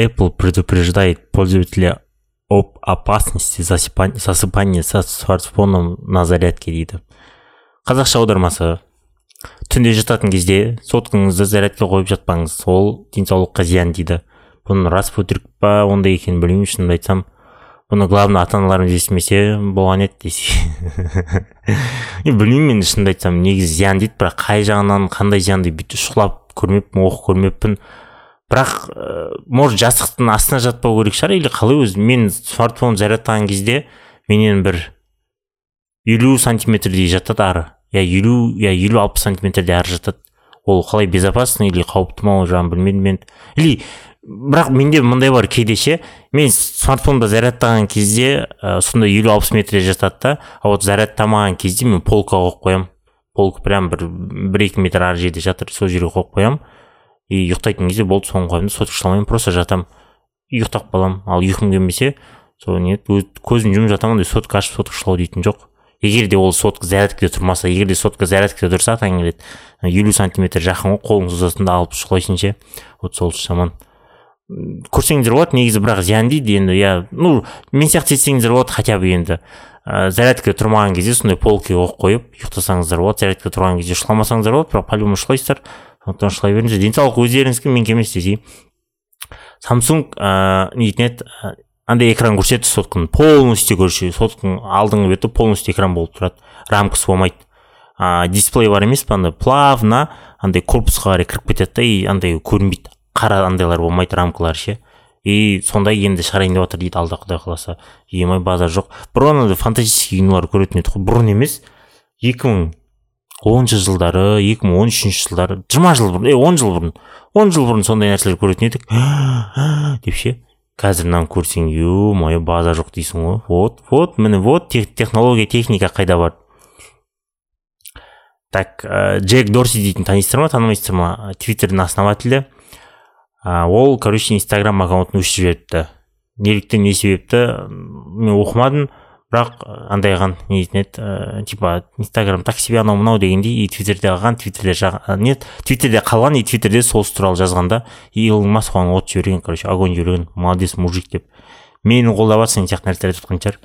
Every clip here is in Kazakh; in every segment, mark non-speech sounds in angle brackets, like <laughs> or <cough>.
Apple предупреждает пользователя об опасности засыпания со смартфоном на зарядке дейді. Қазақша аудармасы. Түнде жататын кезде соткаңызды зарядка қойып жатпаңыз. Ол денсаулыққа зиян дейді. Бұның рас өтірік па ондай екенін білмеймін шынымды айтсам. Бұны главный ата аналарымыз естімесе болған еді десе. <laughs> Білмеймін енді шынымды айтсам негізі зиян дейді бірақ қай жағынан қандай зиянды бүйтіп шұқылап көрмеппін оқып көрмеппін. Бірақ ә, может жастықтың астына жатпау керек шығар. Или қалай өзі мен смартфон зарядтаған кезде менен бір елу сантиметрдей жатады ары. Иә елу иә елу алпыс сантиметрдей ары жатады. Ол қалай безопасно или қауіпті ма ол жағын білмедім мен. Или бірақ менде мындай бар кейде ше мен смартфонды зарядтаған кезде ә, сондай елу алпыс метрде жатады да а вот зарядтамаған кезде мен полкаға қойып қоямын полка прям бір бір екі метр ары жерде жатыр сол жерге қойып қоямын и ұйықтайтын кезде болды соны қоямын да сотка шыламаймын просто жатамын. Ұйықтап қаламын ал ұйқым келмесе сол не көзімді жұмып жатамын сотка ашып сотка шылау дейтін жоқ. Егер де ол сотка зарядкада тұрмаса егер де сотка зарядкада тұрса таңертең елу сантиметр жақын ғой қолыңды ұзатасың да алып шұқылайсың ше. Вот сол жаман көрсеңіздер болады негізі бірақ зиян дейді енді. Иә ну мен сияқты етсеңіздер болады хотя бы енді. Ә, зарядка тұрмаған кезде сондай полкаға қойып ұйықтасаңыздар болады зарядка тұрған кезде ұшламасаңыздар болады бірақ по любому ұшылайсыздар сондықтан ұшылай беріңіздер денсаулық өздеріңіздікі менікі емес десей. Самсунг ыыы дейтін еді андай экран көрсетті сотканы полностью короче сотканың алдыңғы беті полностью экран болып тұрады. Рамкасы болмайды. А дисплей бар емес па андай? Плавно андай корпусқа қарай кіріп кетеді да и андай көрінбейді. Қара андайлар болмайды рамкалар ше. И сондай енді шығарайын деп жатыр дейді алда құдай қаласа. Емай базар жоқ. Бұрын андай фантастический кинолар көретін едік қой. Бұрын емес екі мың оныншы жылдары екі мың он үшінші жылдары жиырма жыл бұрын е он жыл бұрын он жыл бұрын сондай нәрселер көретін едік. <gasps> Деп ше қазір мынаны көрсең е мое база жоқ дейсің ғой вот вот міне вот технология техника қайда бар? Так джек дорси дейтін танисыздар ма танымайсыздар ма? Твиттердің основателі. Ол короче инстаграм аккаунтын өшіріп жіберіпті. Неліктен не себепті мен оқымадым. Бірақ андай қалған не дейтін еді ә, типа инстаграм так себе анау мынау дегендей и твиттерде қалған твиттерде не твиттерде қалған и твиттерде сол туралы жазғанда и илон маск оған от жіберген короче огонь жіберген молодец мужик деп. Мені қолдап жатыр сияқты нәрселер айтып жатқан шығар.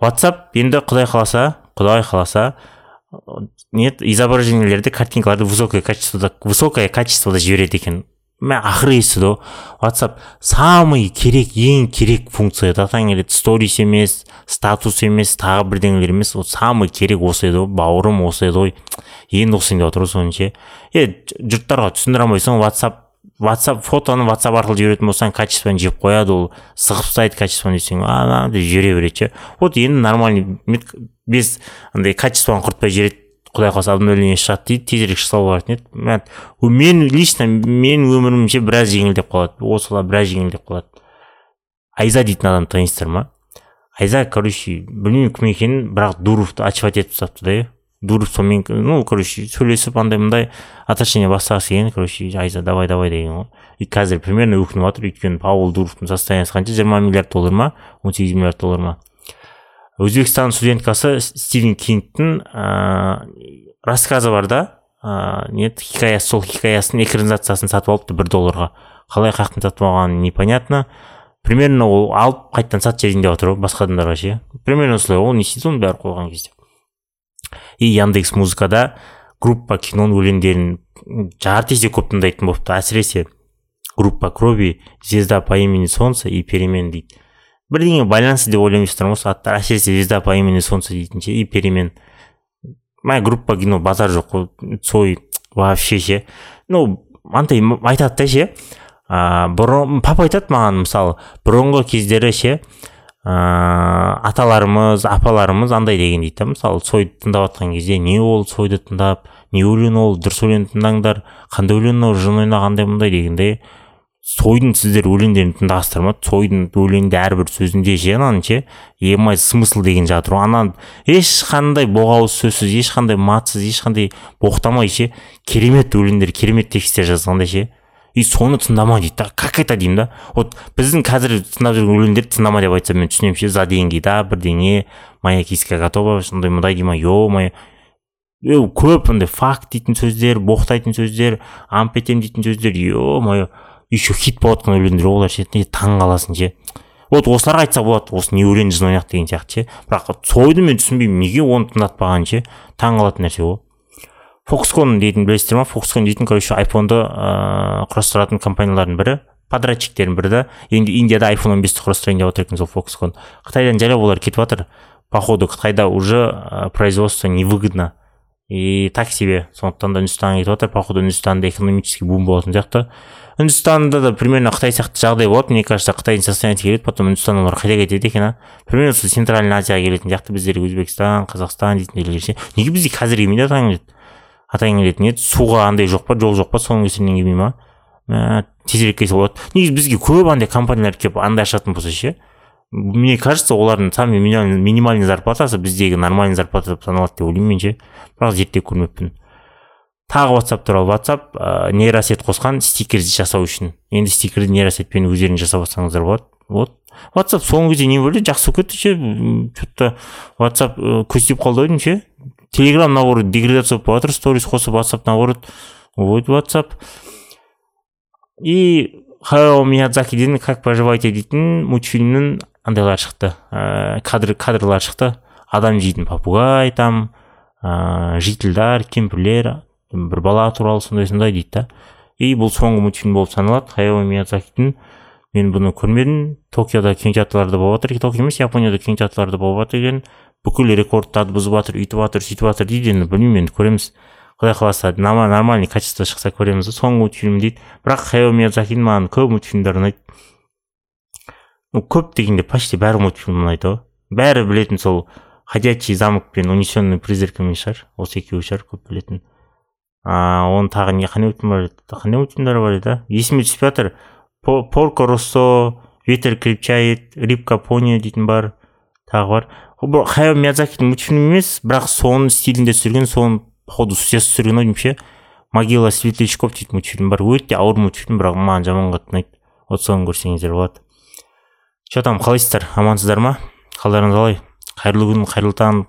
Ватсап енді құдай қаласа құдай қаласа нет изображениелерді картинкаларды высокое качествода высокое качествода жібереді екен. Мә ақыры естіді ғой ватсап самый керек ең керек функция атаң келеді сторис емес статус емес тағы бірдеңелер емес. Вот самый керек осы еді ғой бауырым осы еді ғой енді оқысайын деп жатыр ғой соны ше. Е жұрттарға түсіндіре алмайсың ватсап ватсап фотоны ватсап арқылы жіберетін болсаң качествоны жеп қояды ол. Сығып тастайды качествоны десең ана деп жібере береді ше. Вот енді нормальный без андай качествоны құртпай жібереді. Құдай қаласа обновление шығады дейді тезірек шықса болатын еді. Мен лично менің өмірімше біраз жеңілдеп қалады. Осылар біраз жеңілдеп қалады. Айза дейтін адамды танисыздар ма? Айза короче білмеймін кім екенін бірақ дуровты очевать етіп тастапты да иә. Дуров сонымен ну короче сөйлесіп андай мындай отношение бастағысы келген короче айза давай давай деген ғой и қазір примерно өкініп жатыр өйткені павел дуровтың состояниесі қанша? Жиырма миллиард доллар ма? он сегіз миллиард доллар ма? Өзбекстан студенткасы стивен кингтің ыыы рассказы бар да ыыы не хикаясы сол хикаясының экранизациясын сатып алыпты бір долларға қалай қаяқтан сатып алғаны непонятно. Примерно ол алып қайтадан сат жіберейін деп жатыр ғой басқа адамдарға ше примерно осылай. Ол не істейді оның бәрі қойған кезде. И яндекс музыкада группа киноның өлеңдерін жарты есе көп тыңдайтын болыпты. Әсіресе группа крови звезда по имени солнце и перемен дейді. Бірдеңе байланысты деп ойлаймайсыздар ма осы аттар әсіресе звезда по имени солнце дейтін ше и перемен моя группа кино базар жоқ қой цой вообще ше. Ну андай айтады да ше ыыы бұрын папа айтады маған мысалы бұрынғы кездері ше ыыы аталарымыз апаларымыз андай деген дейді да мысалы цойды тыңдап жатқан кезде не ол цойды тыңдап не өлең ол дұрыс өлең тыңдаңдар қандай өлең ол жын ойнағандай мындай дегенде сойдың сіздер өлеңдерін тыңдағансыздар ма? Сойдың өлеңде әрбір сөзінде ше ананың ше? Емай смысл деген жатыр ғой. Ана ешқандай боғауыз сөзсіз ешқандай матсыз ешқандай боқтамай ше? Керемет өлеңдер керемет тексттер жазғандай ше? И соны тыңдама дейді да. Как это деймін да? Вот біздің қазір тыңдап жүрген өлеңдерді тыңдама деп айтсам мен түсінемін ше? За деньги да бірдеңе моя киска готова сондай мындай дей ма? Е мое көп андай факт дейтін сөздер боқтайтын сөздер амп етемін дейтін сөздер. Е мое еще хит болып жатқан өлеңдер олар ше таң қаласың ше. Вот осыларға айтса болады осы не өлең жын ойнақ деген сияқты ше. Бірақ сойды мен түсінбеймін неге оны тыңдатпаған ше. Таң қалатын нәрсе ғой фокскон дейтін білесіздер ма? Фокскон дейтін короче айфонды ыыы құрастыратын компаниялардың бірі. Подрядчиктердің бірі да. Енді индияда айфон он бесті құрастырайын деп жатыр екен сол фокскон қытайдан жайлап олар кетіп жатыр. Походу қытайда уже производство невыгодно. И так себе сондықтан да үндістанға кетіп жатыр. Походу үндістанда экономический бум болатын сияқты. Үндістанда да примерно қытай сияқты жағдай болады мне кажется қытайдың состояниесі келеді потом үндістан олар қайда кетеді екен а? Примерно сол центральный азияға келетін сияқты біздерге өзбекстан қазақстан дейтін жерлер ше. Неге бізге қазір келмейді атаң келеді? Атаң келеді не? Суға андай жоқ па жол жоқ па соның кесірінен келмей ма? Мә тезірек келсе болады. Негізі бізге көп андай компаниялар келіп андай ашатын болса ше мне кажется олардың самый минимальный зарплатасы біздегі нормальный зарплата деп саналады деп ойлаймын мен ше. Бірақ зерттеп көрмеппін. Тағы ватсап туралы ватсап ә, нейросет қосқан стикер жасау үшін. Енді стикерді нейросетпен өздеріңіз жасап жатсаңыздар болады. Вот. Ватсап соңғы кезде не болды? Жақсы болып кетті ше че то ватсап көздеп қалды ау ше? Телеграм наоборот деградация болып жатыр сторис қосып ватсап наоборот. Вот ватсап и хаяо миядзакиден как поживаете? дейтін мультфильмнің андайлар шықты. Ә, кадр кадрлар шықты. Адам жейтін попугай там ыыы жительдар кемпірлер. Бір бала туралы сондай сондай дейді да. И бұл соңғы мультфильм болып саналады. Хаяо миядзакидің мен бұны көрмедім токиода кинотеатрларда болып жатыр. Токио емес японияда кинотеатрларда болып жатыр екен. Бүкіл рекордтарды бұзып жатыр үйтіп жатыр сөйтіп жатыр дейді. Енді білмеймін енді көреміз. Құдай қаласа нормальный качество шықса көреміз. Соңғы мультфильм дейді. Бірақ хаяо миядзакидің маған көп мультфильмдері ұнайды ну көп дегенде почти бәрі мультфильм ұнайды ғой бәрі білетін сол ходячий замок пен унесенный призраками шығар. Осы екеуі шығар көп білетін. А оны тағы не қандай мультфильм бар еді қандай мультфильмдер бар еді есіме түспей жатыр. Порко россо ветер крепчает рыбка пони дейтін бар тағы бар. Хаяо миядзакидің мультфильмі емес бірақ соның стилінде түсірген соның походу студиясы түсірген ау деймін могила светлячков дейтін мультфильм бар. Өте ауыр мультфильм бірақ маған жаман қатты ұнайды. Вот соны көрсеңіздер болады че там қалайсыздар? Амансыздар ма? Қалдарыңыз қалай? Қайырлы күн қайырлы таң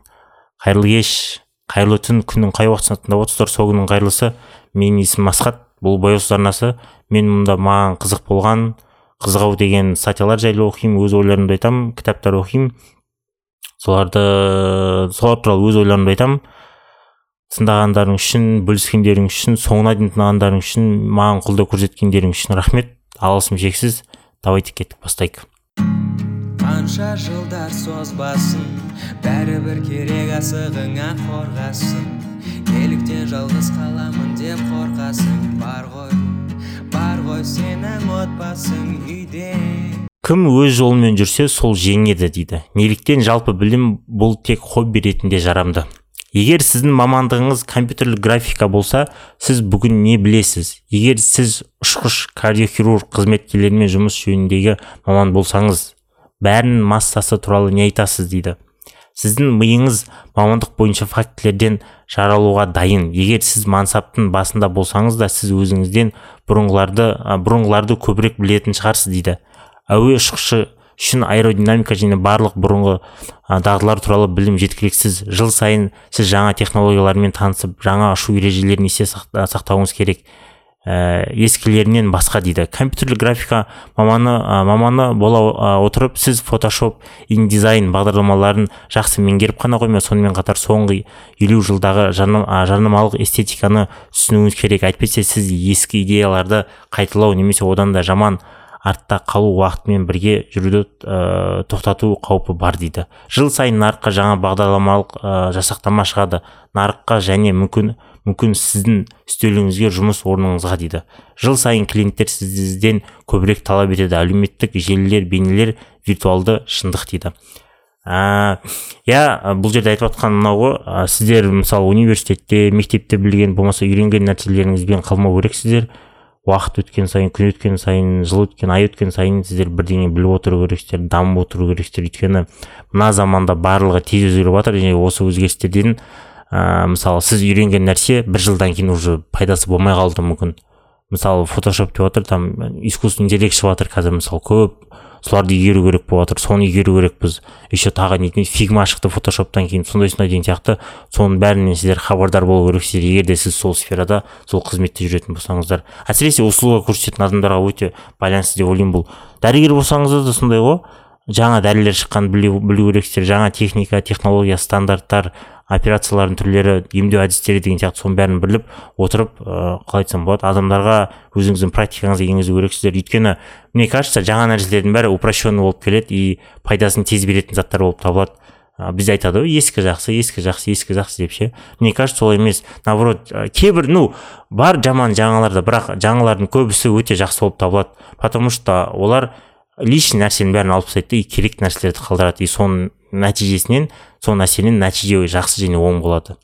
қайырлы кеш. Қайырлы түн күннің қай уақытысында тыңдап отырсыздар сол күннің қайырлысы. Менің есімім асхат бұл бояусыз арнасы мен мұнда маған қызық болған қызық ау деген статьялар жайлы оқимын өз ойларымды айтамын кітаптар оқимын. Соларды солар туралы өз ойларымды айтамын. Тыңдағандарың үшін бөліскендерің үшін соңына дейін тыңдағандарың үшін маған қолдау көрсеткендерің үшін рахмет. Алғысым шексіз. Давайте кеттік бастайық. Қанша жылдар созбасын бәрібір керек асығыңа қорғасын. Неліктен жалғыз қаламын деп қорқасың бар ғой бар ғой сенің отбасың үйде. Кім өз жолымен жүрсе сол жеңеді дейді. Неліктен жалпы білім бұл тек хобби ретінде жарамды. Егер сіздің мамандығыңыз компьютерлік графика болса сіз бүгін не білесіз? Егер сіз ұшқыш кардиохирург қызметкерлермен жұмыс жөніндегі маман болсаңыз бәрінің массасы туралы не айтасыз дейді. Сіздің миыңыз мамандық бойынша фактілерден жаралуға дайын. Егер сіз мансаптың басында болсаңыз да сіз өзіңізден бұрынғыларды бұрынғыларды көбірек білетін шығарсыз дейді. Әуе ұшқышы үшін аэродинамика және барлық бұрынғы дағдылар туралы білім жеткіліксіз. Жыл сайын сіз жаңа технологиялармен танысып жаңа ұшу ережелерін есте сақтауыңыз керек. Ә, ескілерінен басқа дейді. Компьютерлік графика маманы ә, маманы бола отырып сіз фотошоп индизайн бағдарламаларын жақсы меңгеріп қана қоймай сонымен қатар соңғы елу жылдағы жарнамалық эстетиканы түсінуіңіз керек. Әйтпесе сіз ескі идеяларды қайталау немесе одан да жаман артта қалу уақытымен бірге жүруді ә, тоқтату қаупі бар дейді. Жыл сайын нарыққа жаңа бағдарламалық ә, жасақтама шығады. Нарыққа және мүмкін мүмкін сіздің үстеліңізге жұмыс орныңызға дейді. Жыл сайын клиенттер сізден көбірек талап етеді. Әлеуметтік желілер бейнелер виртуалды шындық дейді. Иә бұл жерде айтып жатқан мынау ғой сіздер мысалы университетте мектепте білген болмаса үйренген нәрселеріңізбен қалмау керексіздер. Уақыт өткен сайын күн өткен сайын жыл өткен ай өткен сайын сіздер бірдеңе біліп отыру керексіздер дамып отыру керексіздер. Өйткені мына заманда барлығы тез өзгеріп жатыр және осы өзгерістерден ә, мысалы сіз үйренген нәрсе бір жылдан кейін уже пайдасы болмай қалуы мүмкін. Мысалы фотошоп деп жатыр там искусственный интеллект шығып жатыр қазір мысалы көп. Соларды игеру керек болып жатыр соны игеру керекпіз. Еще тағы не фигма шықты фотошоптан кейін сондай сондай деген сияқты. Соның бәрінен сіздер хабардар болу керексіздер егер де сіз сол сферада сол қызметте жүретін болсаңыздар. Әсіресе услуга көрсететін адамдарға өте байланысты деп ойлаймын бұл. Дәрігер болсаңыздар да сондай ғой. Жаңа дәрілер шыққанын білу, білу керексіздер жаңа техника технология стандарттар операциялардың түрлері емдеу әдістері деген сияқты соның бәрін біліп отырып ыыы қалай айтсам болады адамдарға өзіңіздің практикаңызға енгізу керексіздер. Өйткені мне кажется жаңа нәрселердің бәрі упрощенный болып келеді и пайдасын тез беретін заттар болып табылады. Ә, бізде айтады ғой ескі жақсы ескі жақсы ескі жақсы деп ше. Мне кажется солай емес. Наоборот кейбір ну бар жаман жаңалар да бірақ жаңалардың көбісі өте жақсы болып табылады. Потому что олар лишний нәрсенің бәрін алып тастайды да керек нәрселерді қалдырады. И соның нәтижесінен сол нәрсенің нәтиже жақсы және оң болады.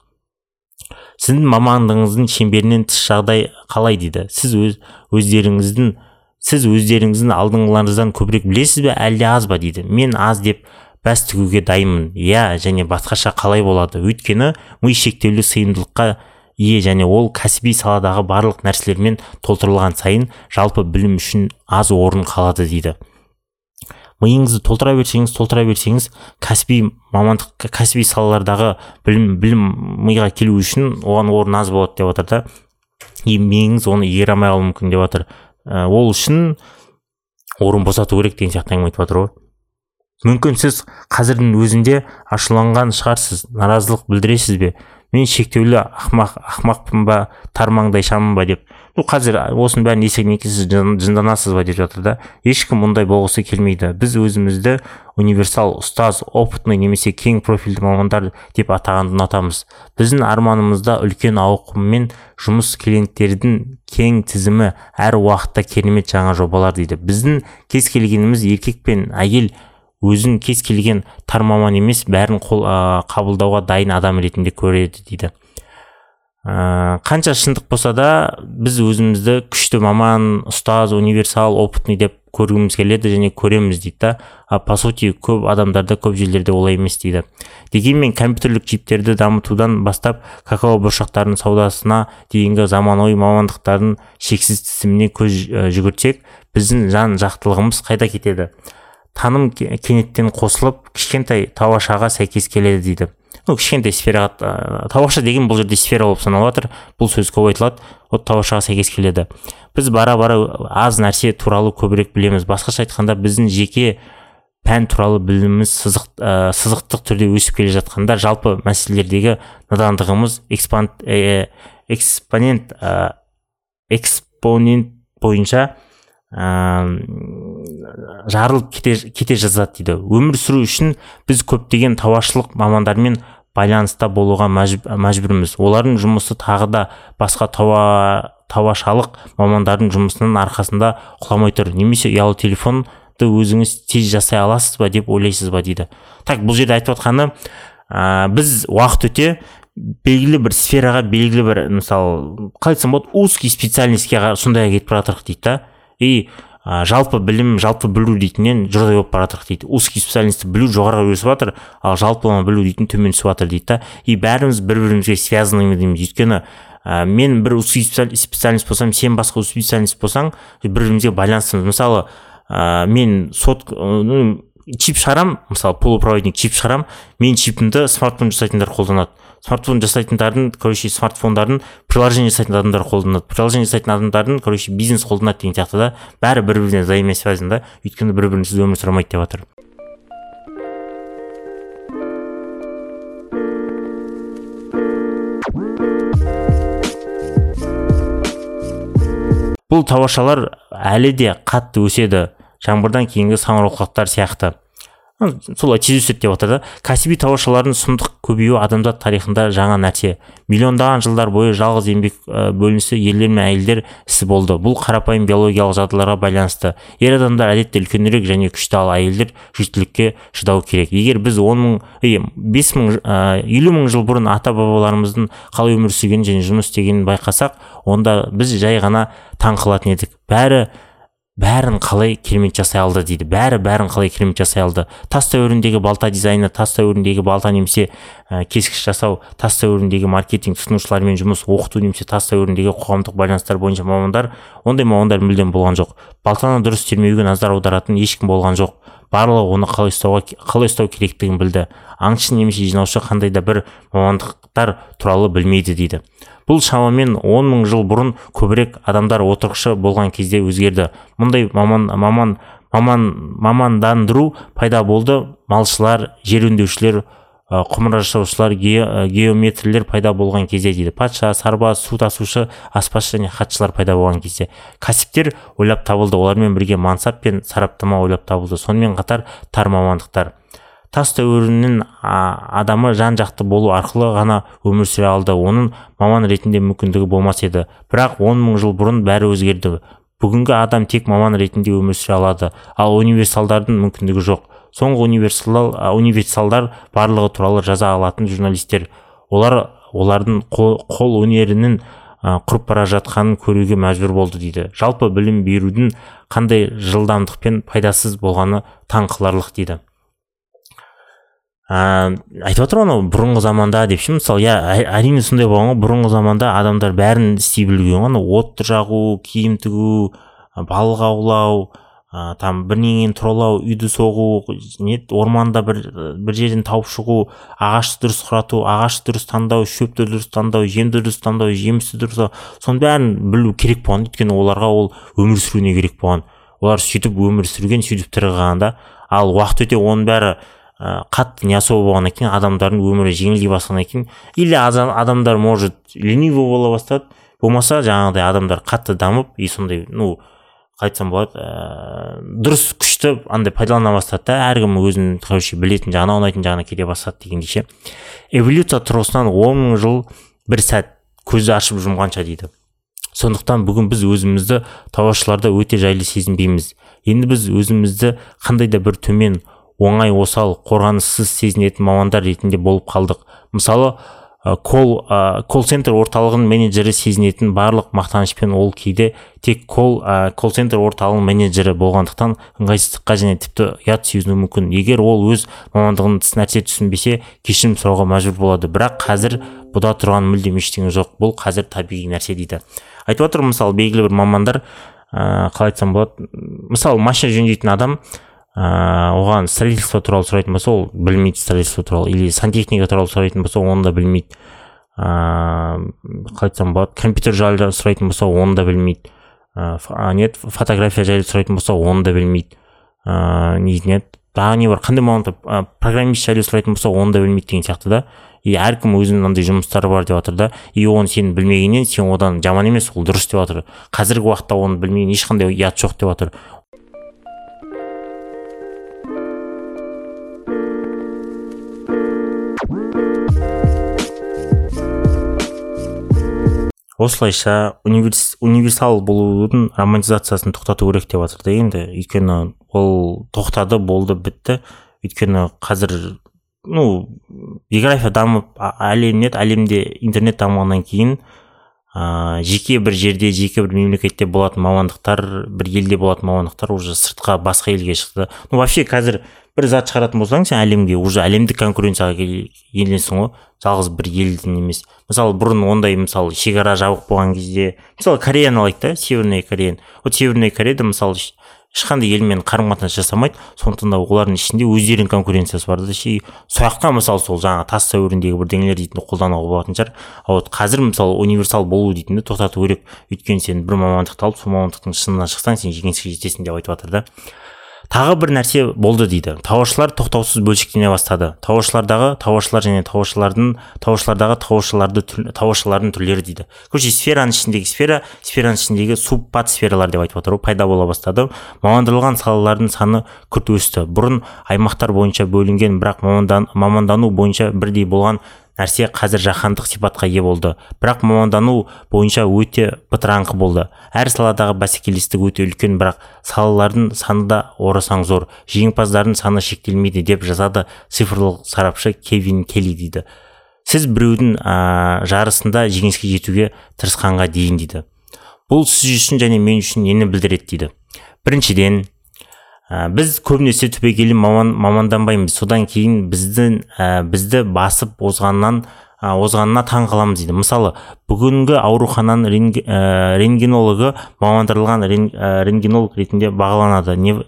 Сіздің мамандығыңыздың шеңберінен тыс жағдай қалай дейді? Сіз өз өздеріңіздің сіз өздеріңіздің алдыңғыларыңыздан көбірек білесіз бе әлде аз ба дейді? Мен аз деп бәс тігуге дайынмын. Иә және басқаша қалай болады? Өйткені ми шектеулі сыйымдылыққа ие және ол кәсіби саладағы барлық нәрселермен толтырылған сайын жалпы білім үшін аз орын қалады дейді. Миыңызды толтыра берсеңіз толтыра берсеңіз кәсіби мамандық кәсіби салалардағы білім білім миға келу үшін оған орын аз болады деп жатыр да. И миыңыз оны игере алмай қалуы мүмкін деп жатыр ә, ол үшін орын босату керек деген сияқты әңгіме айтып жатыр ғой. Мүмкін сіз қазірдің өзінде ашуланған шығарсыз наразылық білдіресіз бе? Мен шектеулі ақмақ ақмақпын ба тармаңдай шамын ба деп. Ну қазір осының бәрін кейін сіз жынданасыз ба деп жатыр да. Ешкім мұндай болғысы келмейді. Біз өзімізді универсал ұстаз опытный немесе кең профильді мамандар деп атағанды ұнатамыз. Біздің арманымызда үлкен ауқыммен жұмыс клиенттердің кең тізімі әр уақытта керемет жаңа жобалар дейді. Біздің кез келгеніміз еркек пен әйел өзін кез келген тар маман емес бәрін қол, ә, қабылдауға дайын адам ретінде көреді дейді. Ә, қанша шындық болса да біз өзімізді күшті маман ұстаз универсал опытный деп көргіміз келеді және көреміз дейді да. А по сути көп адамдарда көп жерлерде олай емес дейді. Дегенмен компьютерлік чиптерді дамытудан бастап какао бұршақтарының саудасына дейінгі заманауи мамандықтардың шексіз тізіміне көз жүгіртсек біздің жан жақтылығымыз қайда кетеді. Таным кенеттен қосылып кішкентай тауашаға сәйкес келеді дейді. Ну кішкентай сфераға тауаша деген бұл жерде сфера болып саналып жатыр бұл сөз көп айтылады. Вот тауашаға сәйкес келеді. Біз бара бара аз нәрсе туралы көбірек білеміз. Басқаша айтқанда біздің жеке пән туралы біліміміз сызық, ә, сызықтық түрде өсіп келе жатқанда жалпы мәселелердегі надандығымыз экспант, ә, экспонент ә, экспонент бойынша ә, жарылып кете, кете жаздады дейді. Өмір сүру үшін біз көптеген тауашылық мамандармен байланыста болуға мәжбүрміз. Олардың жұмысы тағы да басқа тауа, тауашалық мамандардың жұмысының арқасында құламай тұр. Немесе ұялы телефонды өзіңіз тез жасай аласыз ба деп ойлайсыз ба дейді. Так бұл жерде айтып жатқаны ә, біз уақыт өте белгілі бір сфераға белгілі бір мысалы қалай айтсам болады узкий специальностьке сондайға кетіп бара жатырмық дейді да. И ә, жалпы білім жалпы білу дейтіннен жұрдай болып бара жатырмық дейді узкий специальностьті білу жоғары өсіп жатыр ал жалпылама білу дейтін төмен түсіп жатыр дейді да. И бәріміз бір бірімізге связаны дейміз өйткені ә, мен бір узкий специальность болсам сен басқа специальность болсаң бір бірімізге байланыстымыз мысалы ә, мен сот чип шығарамын мысалы полупроводник чип шығарамын мен чипімді смартфон жасайтындар қолданады. Смартфон жасайтындардың короче смартфондарын приложение жасайтын адамдар қолданады. Приложение жасайтын адамдардың короче бизнес қолданады деген сияқты да. Бәрі бір біріне взаимосвязан да. Өйткені бір бірінсіз өмір сүре алмайды деп жатыр бұл тауашалар әлі де қатты өседі. Жаңбырдан кейінгі саңырауқұлақтар сияқты. Солай тез өседі деп жатыр да кәсіби тауашалардың сұмдық көбеюі адамзат тарихында жаңа нәрсе. Миллиондаған жылдар бойы жалғыз еңбек бөлінісі ерлер мен әйелдер ісі болды. Бұл қарапайым биологиялық жағдайларға байланысты. Ер адамдар әдетте үлкенірек және күшті ал әйелдер жүктілікке шыдау керек. Егер біз он мың бес мың елу мың жыл бұрын ата бабаларымыздың қалай өмір сүргенін және жұмыс істегенін байқасақ онда біз жай ғана таң қалатын едік. Бәрі бәрін қалай керемет жасай алды дейді. Бәрі бәрін қалай керемет жасай алды. Тас дәуіріндегі балта дизайны тас дәуіріндегі балта немесе ә, кескіш жасау тас дәуіріндегі маркетинг тұтынушылармен жұмыс оқыту немесе тас дәуіріндегі қоғамдық байланыстар бойынша мамандар ондай мамандар мүлдем болған жоқ. Балтаны дұрыс термеуге назар аударатын ешкім болған жоқ. Барлығы оны қалай ұстауға қалай ұстау керектігін білді. Аңшы немесе жинаушы қандай да бір мамандықтар туралы білмейді дейді. Бұл шамамен он мың жыл бұрын көбірек адамдар отырықшы болған кезде өзгерді. Мұндай маман маман маман мамандандыру пайда болды. Малшылар жер өңдеушілер құмыра жасаушылар геометрлер пайда болған кезде дейді. Патша сарбаз су тасушы аспазшы және хатшылар пайда болған кезде. Кәсіптер ойлап табылды. Олармен бірге мансап пен сараптама ойлап табылды. Сонымен қатар тар мамандықтар. Тас дәуірінің адамы жан жақты болу арқылы ғана өмір сүре алды. Оның маман ретінде мүмкіндігі болмас еді. Бірақ он мың жыл бұрын бәрі өзгерді. Бүгінгі адам тек маман ретінде өмір сүре алады. Ал универсалдардың мүмкіндігі жоқ. Соңғы универсал универсалдар барлығы туралы жаза алатын журналистер. Олар олардың қол, қол өнерінің құрып бара жатқанын көруге мәжбүр болды дейді. Жалпы білім берудің қандай жылдамдықпен пайдасыз болғаны таң қаларлық дейді. Ә, айтып жатыр анау бұрынғы заманда деп ше? Мысалы иә әрине сондай болған ғой. Бұрынғы заманда адамдар бәрін істей білген ғой. Анау от жағу киім тігу балық аулау ә, там бірдеңені тұралау үйді соғу не орманда бір бір жерден тауып шығу ағашты дұрыс құрату ағашты дұрыс таңдау шөпті дұрыс таңдау жемді дұрыс таңдау жемісті дұрыс соның бәрін білу керек болған. Өйткені оларға ол өмір сүруіне керек болған. Олар сөйтіп өмір сүрген сөйтіп тірі қалған да. Ал уақыт өте оның бәрі ә, қатты не особо болғаннан кейін адамдардың өмірі жеңілдей бастағаннан кейін или адамдар может ленивый бола бастады. Болмаса жаңағыдай адамдар қатты дамып и сондай ну қалай айтсам болады ә, дұрыс күшті андай пайдалана бастады да әркім өзінің короче білетін жағына ұнайтын жағына кете бастады дегендей ше. Эволюция тұрғысынан он мың жыл бір сәт көзді ашып жұмғанша дейді. Сондықтан бүгін біз өзімізді тауашыларда өте жайлы сезінбейміз. Енді біз өзімізді қандай да бір төмен оңай осал қорғаныссыз сезінетін мамандар ретінде болып қалдық. Мысалы кол колл центр орталығының менеджері сезінетін барлық мақтанышпен ол кейде тек кол колл центр орталығының менеджері болғандықтан ыңғайсыздыққа және тіпті ұят сезінуі мүмкін. Егер ол өз мамандығын нәрсе түсінбесе кешірім сұрауға мәжбүр болады. Бірақ қазір бұда тұрған мүлдем ештеңе жоқ. Бұл қазір табиғи нәрсе дейді. Айтып отыр мысалы белгілі бір мамандар ә, қалай айтсам болады? Мысалы машина жөндейтін адам ыыы оған строительство туралы сұрайтын болса ол білмейді строительство туралы. Или сантехника туралы сұрайтын болса оны да білмейді. Ыыы қалай айтсам болады. Компьютер жайлы сұрайтын болса оны да білмейді. Ыыы не фотография жайлы сұрайтын болса оны да білмейді. Ыыы не еді тағы не бар? Қандай мамандық? Программист жайлы сұрайтын болса оны да білмейді деген сияқты да. И әркім өзінің андай жұмыстары бар деп жатыр да. И оны сен білмегеннен сен одан жаман емес ол дұрыс деп жатыр қазіргі уақытта оны білмеген ешқандай ұят жоқ деп жатыр осылайша универс, универсал болудың романтизациясын тоқтату керек деп жатыр да енді. Өйткені ол тоқтады болды бітті. Өйткені қазір ну география дамып әлем әлемде интернет дамығаннан кейін ә, жеке бір жерде жеке бір мемлекетте болатын мамандықтар бір елде болатын мамандықтар уже сыртқа басқа елге шықты. Ну вообще қазір бір зат шығаратын болсаң сен әлемге уже әлемдік конкуренцияға енесің ғой. Жалғыз бір елден емес. Мысалы бұрын ондай мысалы шекара жабық болған кезде мысалы кореяны алайық та северная кореяны. Вот северная кореяда мысалы ешқандай елмен қарым қатынас жасамайды. Сондықтан да олардың ішінде өздерінің конкуренциясы бар да жаққа мысалы сол жаңағы тас дәуіріндегі бірдеңелер дейтінді қолдануға болатын шығар. А вот қазір мысалы универсал болу дейтінді тоқтату керек. Өйткені сен бір мамандықты алып сол мамандықтың шыңына шықсаң сен жеңіске жетесің деп айтып жатыр да. Тағы бір нәрсе болды дейді. Тауашылар тоқтаусыз бөлшектене бастады. Тауашылардағы тауашылар және тауашылардың тауашылардағы тауашыларды тауашылардың түрлері дейді. Короче сфераның ішіндегі сфера сфераның ішіндегі субпад сфералар деп айтып отыр ғой пайда бола бастады. Мамандырылған салалардың саны күрт өсті. Бұрын аймақтар бойынша бөлінген бірақ мамандан, мамандану бойынша бірдей болған нәрсе қазір жаһандық сипатқа ие болды. Бірақ мамандану бойынша өте бытыраңқы болды. Әр саладағы бәсекелестік өте үлкен бірақ салалардың саны да орасан зор. Жеңімпаздардың саны шектелмейді деп жазады цифрлық сарапшы кевин келли дейді. Сіз біреудің ә, жарысында жеңіске жетуге тырысқанға дейін дейді. Бұл сіз үшін және мен үшін нені білдіреді? дейді. Біріншіден ә, біз көбінесе түбегейлі маман, маманданбаймыз. Содан кейін біздің ә, бізді басып озғаннан ә, озғанына таң қаламыз дейді. Мысалы бүгінгі аурухананың ренг, ә, рентгенологы мамандырылған рен, ә, рентгенолог ретінде бағаланады. Нев,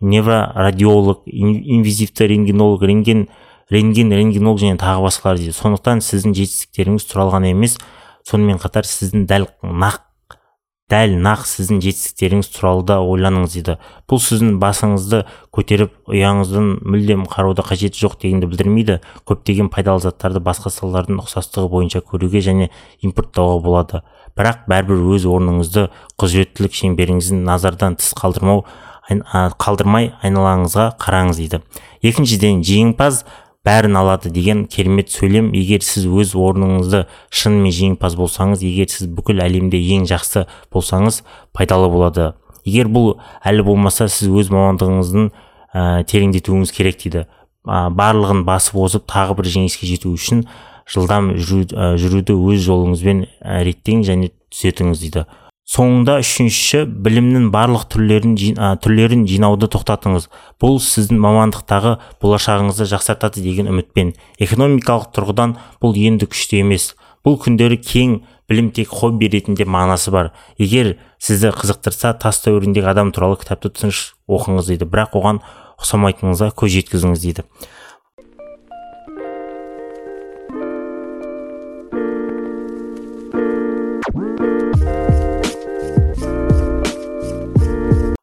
неврорадиолог инвизивті рентгенолог рентген рентген рентгенолог және тағы басқалар дейді. Сондықтан сіздің жетістіктеріңіз туралы ғана емес сонымен қатар сіздің дәл нақ дәл нақ сіздің жетістіктеріңіз туралы да ойланыңыз дейді. Бұл сіздің басыңызды көтеріп ұяңыздың мүлдем қарауда қажеті жоқ дегенді білдірмейді. Көптеген пайдалы заттарды басқа салалардың ұқсастығы бойынша көруге және импорттауға болады. Бірақ бәрібір өз орныңызды құзыреттілік шеңберіңізін назардан тыс қалдырмау қалдырмай айналаңызға қараңыз дейді. Екіншіден жеңімпаз бәрін алады деген керемет сөйлем. Егер сіз өз орныңызды шынымен жеңімпаз болсаңыз егер сіз бүкіл әлемде ең жақсы болсаңыз пайдалы болады. Егер бұл әлі болмаса сіз өз мамандығыңыздың ә, тереңдетуіңіз керек дейді. Ә, барлығын басып озып тағы бір жеңіске жету үшін жылдам жүру, ә, жүруді өз жолыңызбен реттеңіз және түзетіңіз дейді. Соңында үшінші білімнің барлық түрлерін ә, түрлерін жинауды тоқтатыңыз. Бұл сіздің мамандықтағы болашағыңызды жақсартады деген үмітпен. Экономикалық тұрғыдан бұл енді күшті емес. Бұл күндері кең білім тек хобби ретінде мағынасы бар. Егер сізді қызықтырса тас дәуіріндегі адам туралы кітапты тыныш оқыңыз дейді. Бірақ оған ұқсамайтыныңызға көз жеткізіңіз дейді.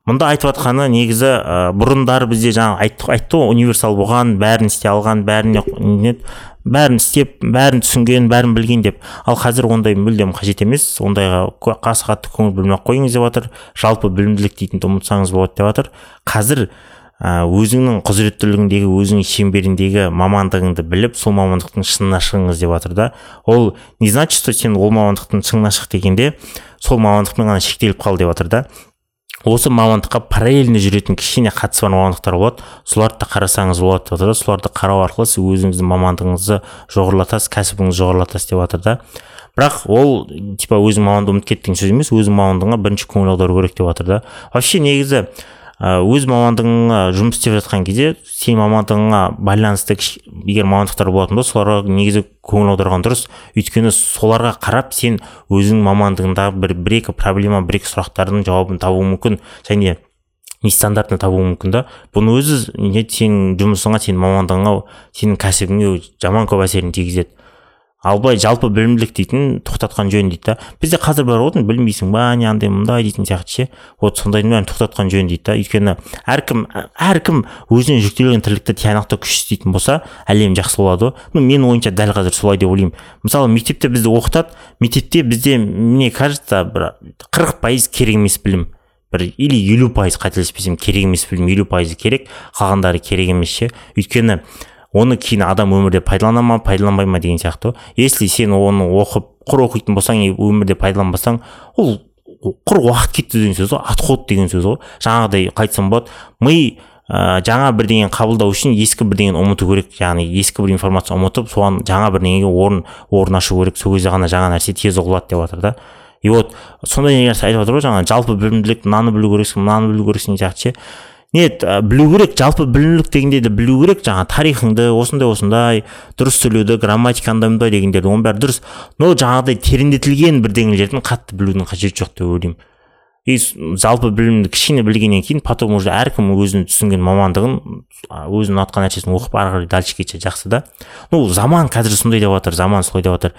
Мұнда айтып жатқаны негізі ә, бұрындары бізде жаңа айтты, айтты ғой универсал болған бәрін істей алған бәріне бәрін істеп бәрін түсінген бәрін білген деп. Ал қазір ондай мүлдем қажет емес. Ондайға қасы қатты көңіл бөлмей ақ қойыңыз деп жатыр. Жалпы білімділік дейтінді ұмытсаңыз болады деп жатыр. Қазір ә, өзіңнің құзыреттілігіңдегі өзіңнің шеңберіңдегі мамандығыңды біліп сол мамандықтың шыңына шығыңыз деп жатыр да. Ол не значит что сен ол мамандықтың шыңына шық дегенде сол мамандықпен ғана шектеліп қал деп жатыр да. Осы мамандыққа параллельно жүретін кішкене қатысы бар мамандықтар болады. Соларды да қарасаңыз болады. Деп да соларды қарау арқылы сіз өзіңіздің мамандығыңызды жоғарылатасыз кәсібіңізді жоғарылатасыз деп жатыр да. Бірақ ол типа өзің мамандығыңды ұмытып кет деген сөз емес өзің мамандығыңа бірінші көңіл аудару керек деп жатыр да. Вообще негізі өз мамандығыңа жұмыс істеп жатқан кезде сен мамандығыңа байланысты егер мамандықтар болатын болса соларға негізі көңіл аударған дұрыс. Өйткені соларға қарап сен өзің мамандығыңдағы бір бір екі проблема бір екі сұрақтардың жауабын табуың мүмкін және нестандартны табуың мүмкін да. Бұның өзі не сенің жұмысыңа сенің мамандығыңа сенің кәсібіңе жаман көп әсерін тигізеді. Ал былай жалпы білімділік дейтін тоқтатқан жөн дейді да. Бізде қазір бар ғой білмейсің ба не андай мындай дейтін сияқты ше. Вот сондайдың бәрін тоқтатқан жөн дейді да. Өйткені әркім әркім өзіне жүктелген тірлікті тиянақты күш істейтін болса әлем жақсы болады ғой. Ну менің ойымша дәл қазір солай деп ойлаймын. Мысалы мектепте бізді оқытады мектепте бізде мне кажется бір қырық пайыз керек емес білім. Бір или елу пайыз қателеспесем керек емес білім елу пайызы керек қалғандары керек емес ше. Өйткені оны кейін адам өмірде пайдалана ма пайдаланбай ма деген сияқты. Ғой если сен оны оқып құр оқитын болсаң өмірде пайдаланбасаң ол құр уақыт кетті деген сөз ғой отход деген сөз ғой. Жаңағыдай қалай айтсам болады. Ми ә, жаңа бірдеңені қабылдау үшін ескі бірдеңені ұмыту керек. Яғни ескі бір информация ұмытып соған жаңа бірдеңеге орын орын ашу керек. Сол кезде ғана жаңа нәрсе тез ұғылады деп жатыр да. И вот сондай нәрсе айтып жатыр ғой жаңағы жалпы білімділік мынаны білу керексің мынаны білу керексің сияқты ше. Не білу керек жалпы білімділік дегенде де білу керек. Жаңа тарихыңды осындай осындай дұрыс сөйлеуді грамматика андай мындай дегендерді оның бәрі дұрыс. Но жаңағыдай тереңдетілген бірдеңелердің қатты білудің қажеті жоқ деп ойлаймын. И жалпы білімді кішкене білгеннен кейін потом уже әркім өзінің түсінген мамандығын өзінің ұнатқан нәрсесін оқып ары қарай дальше кетсе жақсы да. Ну заман қазір сондай деп жатыр заман солай деп жатыр.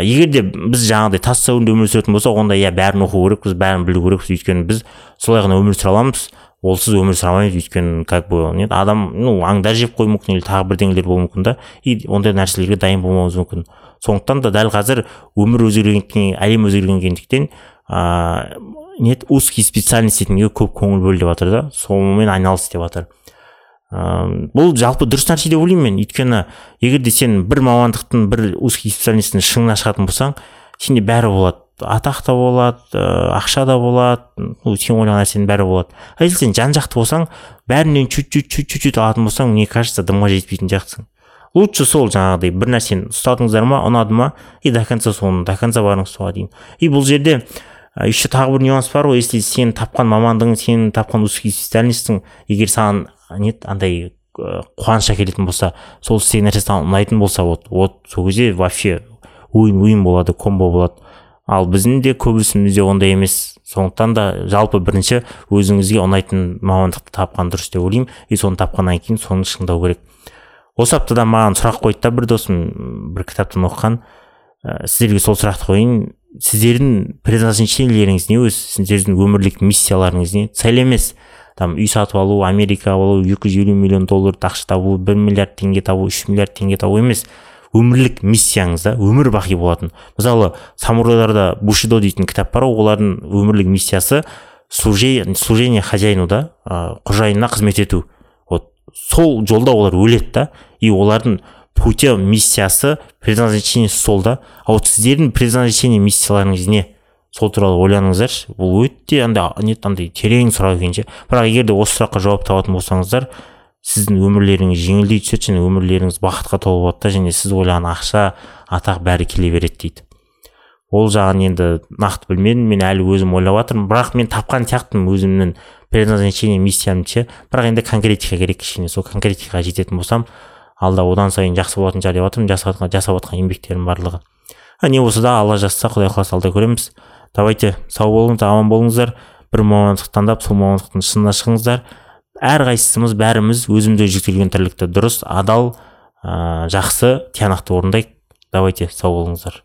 Егер де біз жаңағыдай тас дәуірінде өмір сүретін болсақ онда иә бәрін оқу керекпіз бәрін білу керекпіз өйткені біз солай ғана өмір сүре аламыз. Олсыз өмір сүре өйткені как бы не адам ну аңдар жеп қоюы мүмкін или тағы бірдеңелер болуы мүмкін да. И ондай нәрселерге дайын болмауымыз мүмкін. Сондықтан да дәл қазір өмір өзгергендіктен әлем өзгергендіктен ыыы не узкий специальность дейтінге көп көңіл бөл деп жатыр да. Сонымен айналыс деп жатыр. Ыыы бұл жалпы дұрыс нәрсе деп ойлаймын мен. Өйткені егер де сен бір мамандықтың бір узкий специальностьтің шыңына шығатын болсаң сенде бәрі болады. Атақ та болады ә, ақша да болады ну сен ойлаған нәрсенің бәрі болады. А если сен жан жақты болсаң бәрінен чуть чуть чуть чуть алатын болсаң мне кажется дымға жетпейтін сияқтысың. Лучше сол жаңағыдай бір нәрсені ұстадыңыздар ма ұнады ма и до конца соны до конца барыңыз соған дейін. И бұл жерде еще тағы бір нюанс бар ғой если сен тапқан мамандығың сен тапқан узкий специальностьтің егер саған не андай қуаныш әкелетін болса сол істеген нәрсе саған ұнайтын болса вот вот сол кезде вообще уин уин болады комбо болады. Ал біздің де көбісімізде ондай емес. Сондықтан да жалпы бірінші өзіңізге ұнайтын мамандықты тапқан дұрыс деп ойлаймын. И соны тапқаннан кейін соны шыңдау керек. Осы аптада маған сұрақ қойды да бір досым бір кітаптан оқыған. Ә, сіздерге сол сұрақты қояйын. Сіздердің предназначениелеріңіз не өзі сіздердің өмірлік миссияларыңыз не? Цель емес. Там үй сатып алу америка алу екі жүз елу миллион доллар ақша табу бір миллиард теңге табу үш миллиард теңге табу емес. Өмірлік миссияңыз да өмір бақи болатын. Мысалы самурайларда бушидо дейтін кітап бар олардың өмірлік миссиясы служение хозяину да қожайынына қызмет ету. Вот сол жолда олар өледі да и олардың пути миссиясы предназначениесі сол да. А вот сіздердің предназначение миссияларыңыз не? Сол туралы ойланыңыздаршы. Бұл өте андай не андай терең сұрақ екен ше. Бірақ егер де осы сұраққа жауап табатын болсаңыздар сіздің өмірлеріңіз жеңілдей түседі және өмірлеріңіз бақытқа толы болады да және сіз ойлаған ақша атақ бәрі келе береді дейді. Ол жағын енді нақты білмедім мен әлі өзім ойлап жатырмын бірақ мен тапқан сияқтымын өзімнің предназначение миссиямды ше. Бірақ енді конкретика керек кішкене. Сол конкретикаға жететін болсам алда одан сайын жақсы болатын шығар деп жатырмын жасап жатқан еңбектерім барлығы. Не болса да алла жазса құдай қаласа алда көреміз. Давайте сау болыңыздар аман болыңыздар. Бір мамандық таңдап сол мамандықтың шыңына шығыңыздар. Әрқайсымыз бәріміз өзімізге жүктелген тірлікті дұрыс адал ә, жақсы тиянақты орындайық. Давайте сау болыңыздар.